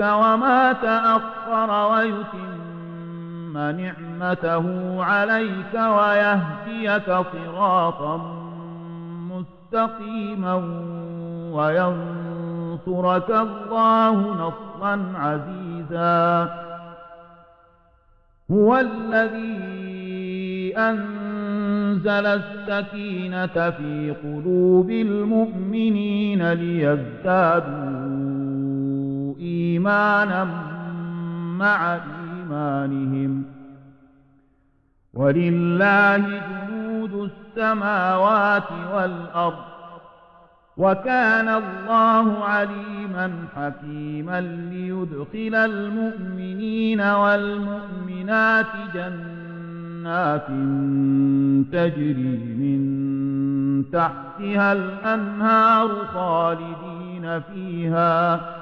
وما تأخر ويتم نعمته عليك ويهديك صراطا مستقيما وينصرك الله نصرا عزيزا. هو الذي أنزل السكينة في قلوب المؤمنين ليزدادوا إيمانا مع إيمانهم. ولله جنود السماوات والأرض. وكان الله عليما حكيما ليدخل المؤمنين والمؤمنات جنات تجري من تحتها الأنهار خالدين فيها.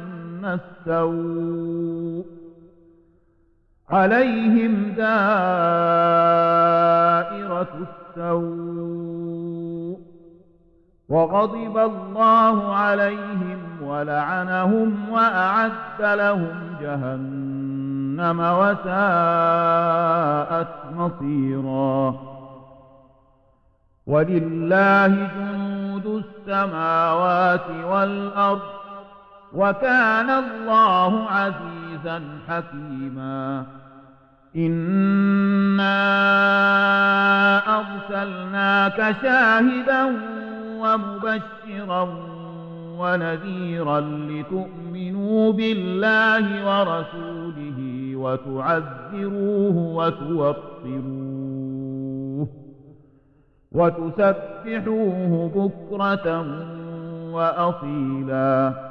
السوء عليهم دائرة السوء وغضب الله عليهم ولعنهم وأعد لهم جهنم وساءت مصيرا ولله جنود السماوات والأرض وكان الله عزيزا حكيما. إنا أرسلناك شاهدا ومبشرا ونذيرا لتؤمنوا بالله ورسوله وتعذروه وتوقروه وتسبحوه بكرة وأصيلا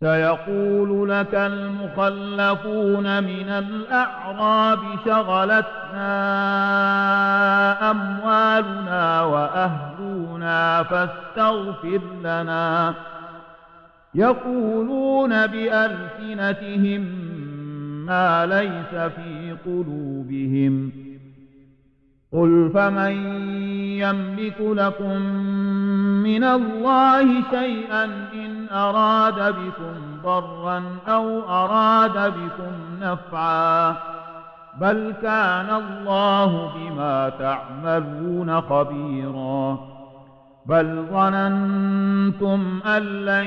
سيقول لك المخلفون من الأعراب شغلتنا أموالنا وأهلنا فاستغفر لنا. يقولون بألسنتهم ما ليس في قلوبهم. قل فمن يملك لكم من الله شيئا إن أراد بكم ضرا أو أراد بكم نفعا بل كان الله بما تعملون خبيرا بل ظننتم أن لن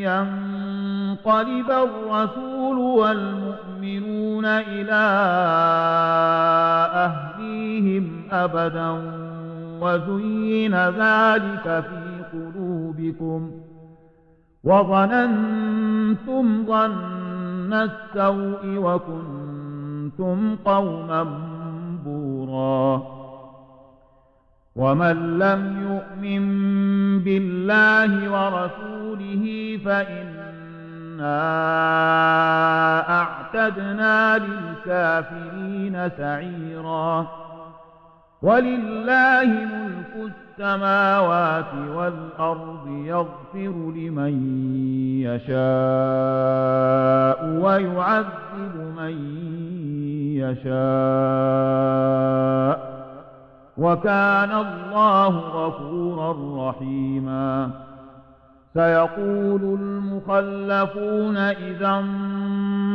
ينقلب الرسول والمؤمنون إلى أهليهم أبدا وزين ذلك في قلوبكم وظننتم ظن السوء وكنتم قوما بورا. ومن لم يؤمن بالله ورسوله فإنا أعتدنا للكافرين سعيرا. ولله ملك السماوات والأرض يغفر لمن يشاء ويعذب من يشاء وكان الله غفورا رحيما. سيقول المخلفون إذا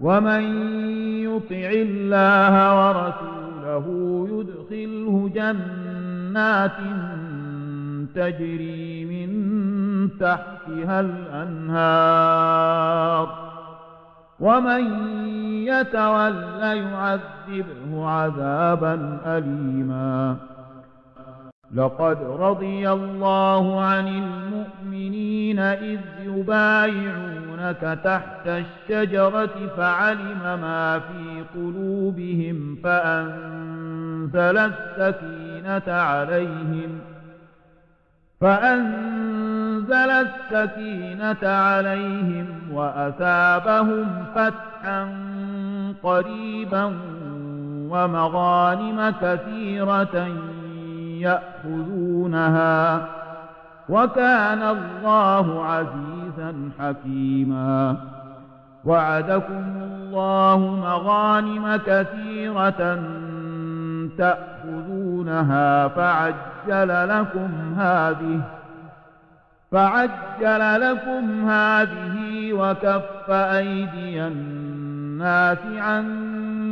ومن يطع الله ورسوله يدخله جنات تجري من تحتها الأنهار ومن يتول يعذبه عذابا أليما لقد رضي الله عن المؤمنين إذ يبايعونك تحت الشجرة فعلم ما في قلوبهم فأنزل السكينة عليهم فأنزل السكينة عليهم وأثابهم فتحا قريبا ومغانم كثيرة يأخذونها وكان الله عزيزا حكيما. وعدكم الله مغانم كثيرة تأخذونها فعجل لكم هذه فعجل لكم هذه وكف أيدي الناس عنكم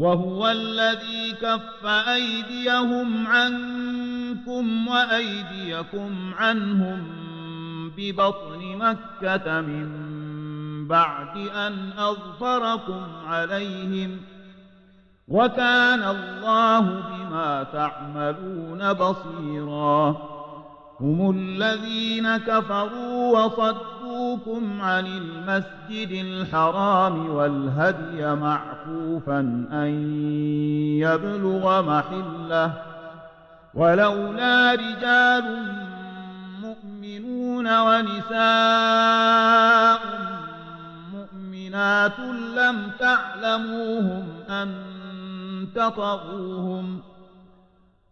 وهو الذي كف أيديهم عنكم وأيديكم عنهم ببطن مكة من بعد أن أظفركم عليهم ۖ وكان الله بما تعملون بصيرا هم الذين كفروا وصدوكم عن المسجد الحرام والهدي معكوفا أن يبلغ محله ولولا رجال مؤمنون ونساء مؤمنات لم تعلموهم أن تطغوهم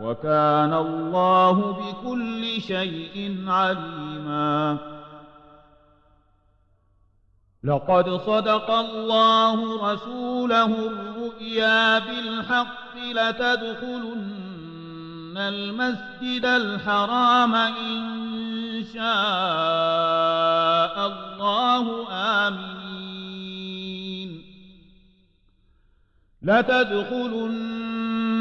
وكان الله بكل شيء عليما. لقد صدق الله رسوله الرؤيا بالحق لتدخلن المسجد الحرام إن شاء الله آمين لتدخلن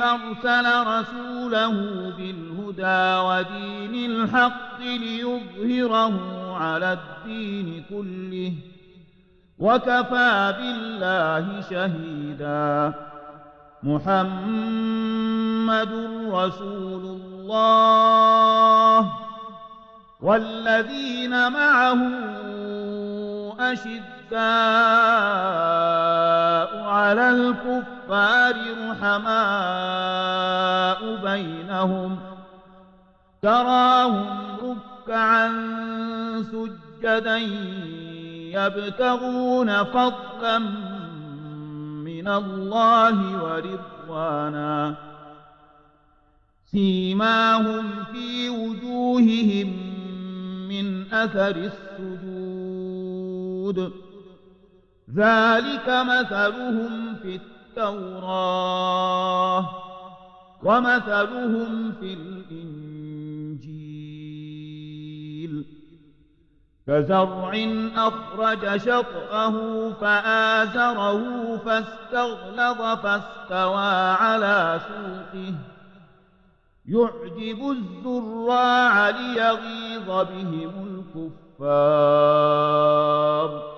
أرسل رسوله بالهدى ودين الحق ليظهره على الدين كله وكفى بالله شهيدا. محمد رسول الله. والذين معه أشداء على الكفار رحماء بينهم تراهم ركعا سجدا يبتغون فضلا من الله ورضوانا سيماهم في وجوههم من أثر السجود ذلك مثلهم في التوراة ومثلهم في الإنجيل. كزرع أخرج شطأه فآزره فاستغلظ فاستوى على سوقه. يعجب الزراع ليغيظ بهم الكفار.